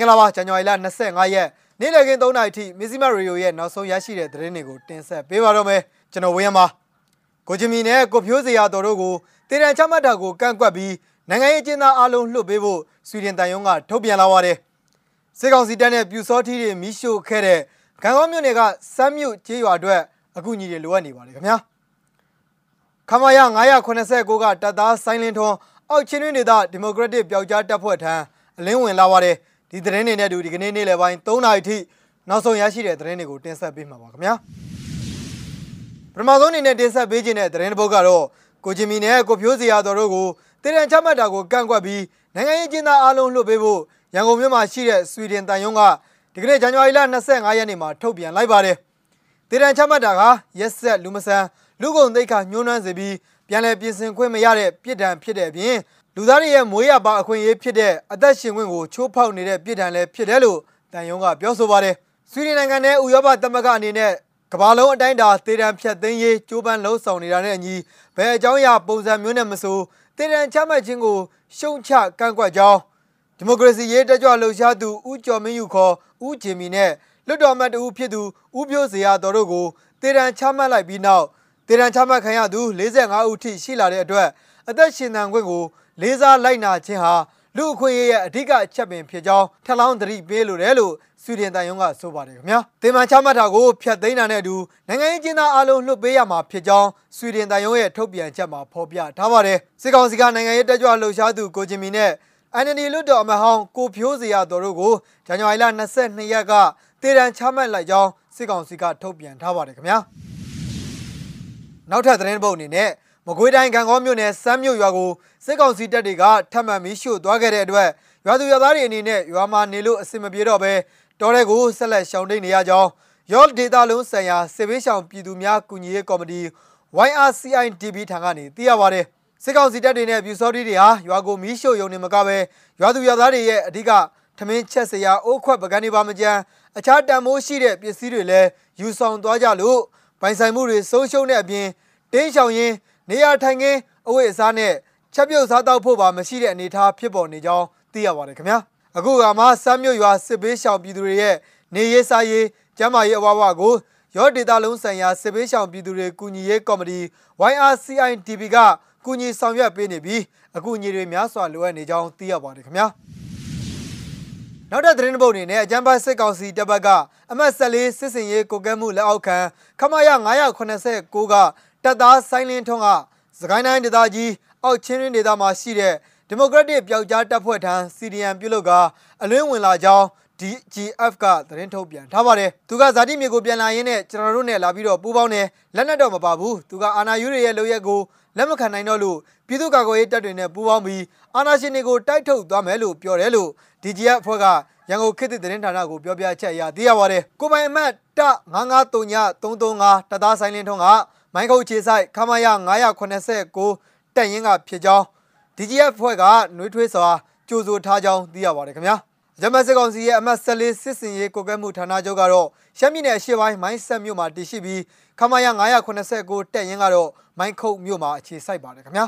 င်္ဂလာပါဇန်နဝါရီလ25ရက်နေ့လည်ခင်း3နာရီထိမီဇီမရေဒီယိုရဲ့နောက်ဆုံးရရှိတဲ့သတင်းတွေကိုတင်ဆက်ပေးပါတော့မယ်ကျွန်တော်ဝင်းရမှာကိုချီမီနဲ့ကိုဖြိုးစရာတော်တို့ကိုတည်တံချမှတ်တာကိုကန့်ကွက်ပြီးနိုင်ငံရေးကျင်းသားအလုံးလွှတ်ပေးဖို့ဆွီဒင်တန်ယုံကထုတ်ပြန်လာပါတယ်စစ်ကောင်စီတပ်နဲ့ပြူစောထီးတွေမိရှို့ခဲ့တဲ့ဂံကောမြို့နယ်ကစမ်းမြို့ကျေးရွာအတွက်အကူအညီတွေလိုအပ်နေပါတယ်ခင်ဗျာခမာယ989ကတပ်သားဆိုင်းလင်းထွန်းအောက်ချင်းတွင်ဒေသဒီမိုကရက်တစ်ပျောက်ကြားတပ်ဖွဲ့ထံအလင်းဝင်လာပါတယ် ဒီသတင်းတွေနဲ့အတူဒီကနေ့နေ့လယ်ပိုင်း3နာရီထိနောက်ဆုံးရရှိတဲ့သတင်းတွေကိုတင်ဆက်ပေးမှာပါခင်ဗျာပထမဆုံးအနေနဲ့တင်ဆက်ပေးခြင်းတဲ့သတင်းတစ်ပုဒ်ကတော့ကိုဂျင်မီနဲ့ကိုဖြိုးစီယာတော်တို့ကိုတည်တံချမှတ်တာကိုကန့်ကွက်ပြီးနိုင်ငံရေးကျင်းသားအားလုံးလွှတ်ပေးဖို့ရန်ကုန်မြို့မှာရှိတဲ့ဆွီဒင်တန်ယုံကဒီကနေ့ဇန်နဝါရီလ25ရက်နေ့မှာထုတ်ပြန်လိုက်ပါတယ်တည်တံချမှတ်တာကရက်ဆက်လူမဆန်လူကုန်သိက္ခာညှိုးနှွမ်းစေပြီးပြန်လည်ပြင်ဆင်ခွင့်မရတဲ့ပြစ်ဒဏ်ဖြစ်တဲ့အပြင် လူသားတွေရဲ့မွေးရပါအခွင့်အရေးဖြစ်တဲ့အသက်ရှင်ခွင့်ကိုချိုးဖောက်နေတဲ့ပြည်ထန်လည်းဖြစ်တယ်လို့တန်ယုံကပြောဆိုပါတယ်။ဆွီဒင်နိုင်ငံနဲ့ဥရောပသမဂ္ဂအနေနဲ့ကမ္ဘာလုံးအတိုင်းအတာတေတံဖြတ်သိမ်းရေးကြိုးပမ်းလှုံ့ဆော်နေတာနဲ့အညီဘယ်အကြောင်းအရာပုံစံမျိုးနဲ့မဆိုတေတံချမှတ်ခြင်းကိုရှုံချကန့်ကွက်ကြောင်းဒီမိုကရေစီရေးတက်ကြွလှုပ်ရှားသူဦးကျော်မင်းယူခေါ်ဦးဂျင်မီနဲ့လွတ်တော်မတ်တူဖြစ်သူဦးပြိုးစရာတော်တို့ကိုတေတံချမှတ်လိုက်ပြီးနောက်တေတံချမှတ်ခံရသူ45ဦးထိရှိလာတဲ့အတွက်အသက်ရှင်သန်ခွင့်ကို လေးစားလိုက်နာခြင်းဟာလူအခွင့်အရေးရဲ့အဓိကအချက်ပင်ဖြစ်ကြောင်းထပ်လောင်းသတိပေးလိုတယ်လို့ဆွီဒင်တန်ယုံကဆိုပါတယ်ခင်ဗျာ။တေမန်ချမှတ်တာကိုဖျက်သိမ်းတာနဲ့အတူနိုင်ငံရေးကျင်းသားအလုံးလွှတ်ပေးရမှာဖြစ်ကြောင်းဆွီဒင်တန်ယုံရဲ့ထုတ်ပြန်ချက်မှာဖော်ပြထားပါတယ်။စစ်ကောင်စီကနိုင်ငံရေးတက်ကြွလှုပ်ရှားသူကိုဂျင်မီနဲ့အန်နီလွတ်တော်အမဟောင်းကိုဖြိုးစရာတော်တို့ကိုဇန်နဝါရီလ22ရက်ကတေရန်ချမှတ်လိုက်ကြောင်းစစ်ကောင်စီကထုတ်ပြန်ထားပါတယ်ခင်ဗျာ။နောက်ထပ်သတင်းပုတ်အနေနဲ့ မကွေးတိုင်းကံကောမြို့နယ်စမ်းမြို့ရွာကိုစစ်ကောင်စီတပ်တွေကထပ်မံပြီးရှို့သွားခဲ့တဲ့အတွက်ရွာသူရွာသားတွေအနေနဲ့ရွာမှာနေလို့အဆင်မပြေတော့ဘဲတောထဲကိုဆက်လက်ရှောင်တိတ်နေရကြောင်းရော့ဒေတာလုံးဆိုင်ရာစစ်ဘေးရှောင်ပြည်သူများကူညီရေးကော်မတီ YRCIDB ထံကနေသိရပါတယ်စစ်ကောင်စီတပ်တွေနဲ့ပြူစောတိတွေဟာရွာကိုမီးရှို့ရုံနဲ့မကဘဲရွာသူရွာသားတွေရဲ့အဓိကထမင်းချက်စရာအိုးခွက်ပကန်းတွေပါမကြမ်းအခြားတန်မိုးရှိတဲ့ပစ္စည်းတွေလည်းယူဆောင်သွားကြလို့ပိုင်ဆိုင်မှုတွေဆုံးရှုံးတဲ့အပြင်တင်းရှောင်ရင်း နေရာထိုင်ခင်းအဝတ်အစားနဲ့ချက်ပြုတ်စားတောက်ဖို့ပါမရှိတဲ့အနေအထားဖြစ်ပေါ်နေကြောင်းသိရပါတယ်ခင်ဗျာအခုကမှစမ်းမြို့ရွာစစ်ဘေးရှောင်ပြည်သူတွေရဲ့နေရေးစားရေးကျန်းမာရေးအဝဝကိုရော့ဒေတာလုံးဆိုင်ရာစစ်ဘေးရှောင်ပြည်သူတွေကူညီရေးကော်မတီ YRCIDB ကကူညီဆောင်ရွက်ပေးနေပြီးအကူအညီတွေများစွာလိုအပ်နေကြောင်းသိရပါတယ်ခင်ဗျာနောက်တဲ့သတင်းပုတ်အနေနဲ့အကြံပိုင်စစ်ကောင်စီတပ်ဘက်ကအမတ်14စစ်စင်ရေးကိုကဲမှုလက်အောက်ခံခမရ989က တပ်သားဆိုင်းလင်းထွန်းကစကိုင်းတိုင်းဒေသကြီးအောက်ချင်းရင်းဒေသမှာရှိတဲ့ဒီမိုကရက်တစ်ပျောက်ကြားတပ်ဖွဲ့ထံ CDM ပြုလုပ်ကအလင်းဝင်လာကြောင်း DGF ကသတင်းထုတ်ပြန်ထားပါတယ်သူကဇာတိမြေကိုပြန်လာရင်းနဲ့ကျွန်တော်တို့နဲ့လာပြီးတော့ပူးပေါင်းတယ်လက်နက်တော့မပါဘူးသူကအာနာယူရရဲ့လုပ်ရက်ကိုလက်မခံနိုင်တော့လို့ပြည်သူ့ကာကွယ်ရေးတပ်တွေနဲ့ပူးပေါင်းပြီးအာနာရှင်တွေကိုတိုက်ထုတ်သွားမယ်လို့ပြောတယ်လို့ DGF အဖွဲ့ကရန်ကုန်ခေတ်သစ်သတင်းဌာနကိုပြောပြချက်အရသိရပါတယ်ကိုပိုင်အမတ်တ9933335တပ်သားဆိုင်လင်းထွန်းက မိုင်းခုတ်ခြေဆိုင်ခမရ989တက်ရင်ကဖြစ်ကြောင်း DGF ဖွဲ့ကနှွေးထွေးစွာကြိုးဆိုထားကြောင်းသိရပါတယ်ခင်ဗျာဂျမတ်စစ်ကောင်စီရဲ့အမတ်14စစ်စင်ရေးကိုကဲမှုဌာနချုပ်ကတော့ရှမ်းပြည်နယ်အရှေ့ပိုင်းမိုင်းဆက်မြို့မှာတည်ရှိပြီးခမရ989တက်ရင်ကတော့မိုင်းခုတ်မြို့မှာအခြေစိုက်ပါတယ်ခင်ဗျာ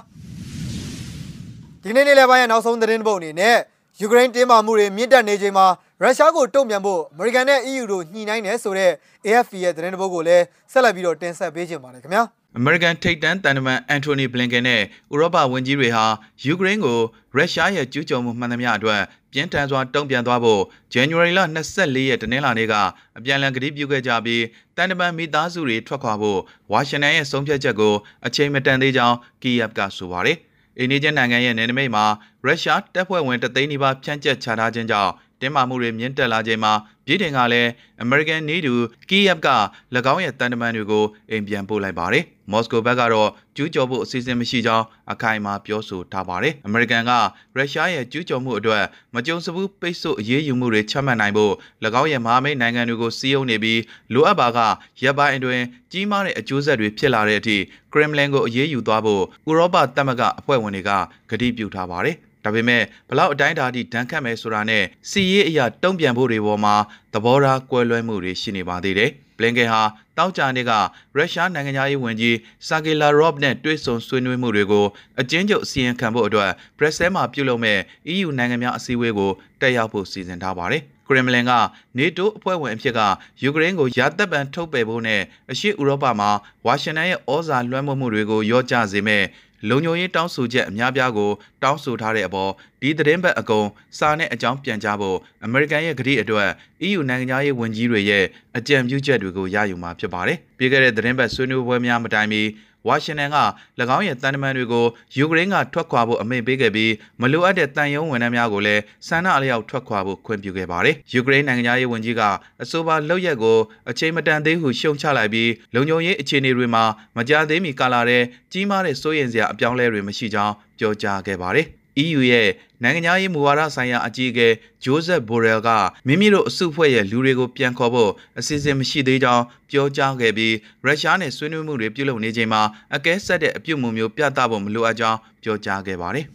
ဒီနေ့နေ့လယ်ပိုင်းရဲ့နောက်ဆုံးသတင်းပုတ်အနေနဲ့ယူကရိန်းတင်းမာမှုတွေမြင့်တက်နေချိန်မှာ ရုရှားကိုတုံ့ပြန်ဖို့အမေရိကန်နဲ့ EU တို့ညှိနှိုင်းနေဆိုတဲ့ AFP ရဲ့သတင်းတပုတ်ကိုလည်းဆက်လက်ပြီးတော့တင်ဆက်ပေးချင်ပါတယ်ခင်ဗျာအမေရိကန်ထိပ်တန်းတန်တမန်အန်တိုနီဘလင်ကန်နဲ့ဥရောပဝန်ကြီးတွေဟာယူကရိန်းကိုရုရှားရဲ့ကျူးကျော်မှုမှန်သမျှအတွက်ပြင်းထန်စွာတုံ့ပြန်သွားဖို့ January လ24ရက်တနင်္လာနေ့ကအပြန်အလှန်ကတိပြုခဲ့ကြပြီးတန်တမန်မိသားစုတွေထွက်ခွာဖို့ဝါရှင်တန်ရဲ့ဆုံးဖြတ်ချက်ကိုအချိန်မတန်သေးကြောင်းကီယပ်ကဆိုပါတယ်။အိန္ဒိယနိုင်ငံရဲ့နယ်နိမိတ်မှာရုရှားတပ်ဖွဲ့ဝင်တသိန်းနီးပါးဖြန့်ကျက်ချထားခြင်းကြောင့် တင်းမာမှုတွေမြင့်တက်လာချိန်မှာပြည်ထင်ကလည်း American နေတူကီယပ်က၎င်းရဲ့တန်တမန်တွေကိုအိမ်ပြန်ပို့လိုက်ပါတယ်။မော်စကိုဘက်ကတော့ကျူးကျော်ဖို့အစီအစဉ်မရှိကြောင်းအခိုင်အမာပြောဆိုထားပါတယ်။ American ကရုရှားရဲ့ကျူးကျော်မှုအတွက်မကြုံစဘူးပိတ်ဆို့အရေးယူမှုတွေချမှတ်နိုင်ဖို့၎င်းရဲ့မဟာမိတ်နိုင်ငံတွေကိုစီးအုံနေပြီးလိုအပ်ပါကရပ်ပိုင်းအတွင်းကြီးမားတဲ့အကျိုးဆက်တွေဖြစ်လာတဲ့အထိကရမ်လင်ကိုအရေးယူသွားဖို့ဥရောပသမဂ္ဂအဖွဲ့ဝင်တွေကကတိပြုထားပါတယ်။ ဒါပေမဲ့ဘလောက်အတိုင်းအတာထိဒဏ်ခတ်မယ်ဆိုတာနဲ့စီရေးအရာတုံ့ပြန်ဖို့တွေပေါ်မှာသဘောထားကွဲလွဲမှုတွေရှိနေပါသေးတယ်။လင်ကန်ဟာတောက်ကြနေ့ကရုရှားနိုင်ငံသားရေးဝန်ကြီးဆာဂီလာရော့နဲ့တွေ့ဆုံဆွေးနွေးမှုတွေကိုအကျဉ်းချုပ်အစီရင်ခံဖို့အတွက်ဘရက်ဆဲမှာပြုလုပ်မဲ့ EU နိုင်ငံများအစည်းအဝေးကိုတက်ရောက်ဖို့စီစဉ်ထားပါတယ်။ကရမလင်က NATO အဖွဲ့ဝင်အဖြစ်ကယူကရိန်းကိုရာတပ်ပံထုတ်ပယ်ဖို့နဲ့အရှေ့ဥရောပမှာဝါရှင်တန်ရဲ့ဩဇာလွှမ်းမိုးမှုတွေကိုရော့ကျစေမဲ့ လုံခြုံရေးတောင်းဆိုချက်အများပြားကိုတောင်းဆိုထားတဲ့အပေါ်ဒီသတင်းပတ်အကုန်စာနဲ့အကြောင်းပြန်ကြားဖို့အမေရိကန်ရဲ့ကတိအတွက် EU နိုင်ငံသားရေးဝန်ကြီးတွေရဲ့အကြံပြုချက်တွေကိုရယူမှာဖြစ်ပါတယ်။ပြီးခဲ့တဲ့သတင်းပတ်ဆွေးနွေးပွဲများမတိုင်မီ ဝါရှင်တန်က၎င်းရဲ့တန်တမန်တွေကိုယူကရိန်းကထွက်ခွာဖို့အမိန့်ပေးခဲ့ပြီးမလိုအပ်တဲ့တန်ယုံဝန်ထမ်းများကိုလည်းဆန္ဒအလျောက်ထွက်ခွာဖို့ခွင့်ပြုခဲ့ပါတယ်။ယူကရိန်းနိုင်ငံသားရေးဝန်ကြီးကအဆိုပါလောက်ရက်ကိုအချိန်မတန်သေးဟုရှုံချလိုက်ပြီးလုံခြုံရေးအခြေအနေတွေမှာမကြာသေးမီကာလတဲ့ကြီးမားတဲ့စိုးရိမ်စရာအပြောင်းအလဲတွေမရှိကြောင်းပြောကြားခဲ့ပါတယ်။ EU ရဲ့နိုင်ငံသားရေးမူဝါဒဆိုင်ရာအကြီးအကဲဂျိုးဇက်ဘိုရဲလ်ကမိမိတို့အစုအဖွဲ့ရဲ့လူတွေကိုပြန်ခေါ်ဖို့အစီအစဉ်မရှိသေးကြောင်းပြောကြားခဲ့ပြီးရုရှားနဲ့ဆွေးနွေးမှုတွေပြုလုပ်နေချိန်မှာအကဲဆက်တဲ့အပြုတ်မှုမျိုးပြသဖို့မလိုအပ်ကြောင်းပြောကြားခဲ့ပါတယ်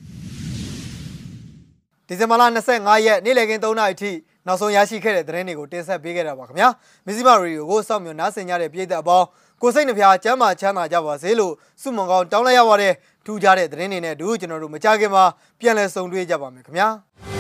ဒီဇင်ဘာလ25ရက်နေ့လည်ခင်း3နာရီထိနောက်ဆုံးရရှိခဲ့တဲ့သတင်းတွေကိုတင်ဆက်ပေးခဲ့တာပါခင်ဗျာမစ္စည်းမရီယိုကိုစောင့်မျှော်နားဆင်ကြတဲ့ပြည်သက်အပေါင်း ကိုစိတ်နှဖျားကျမ်းမာချမ်းသာကြပါစေလို့ဆုမွန်ကောင်းတောင်းလိုက်ရပါတယ်ထူးခြားတဲ့သတင်းတွေနဲ့အတူကျွန်တော်တို့မကြခင်မှာပြန်လည်ဆုံတွေ့ကြပါမယ်ခင်ဗျာ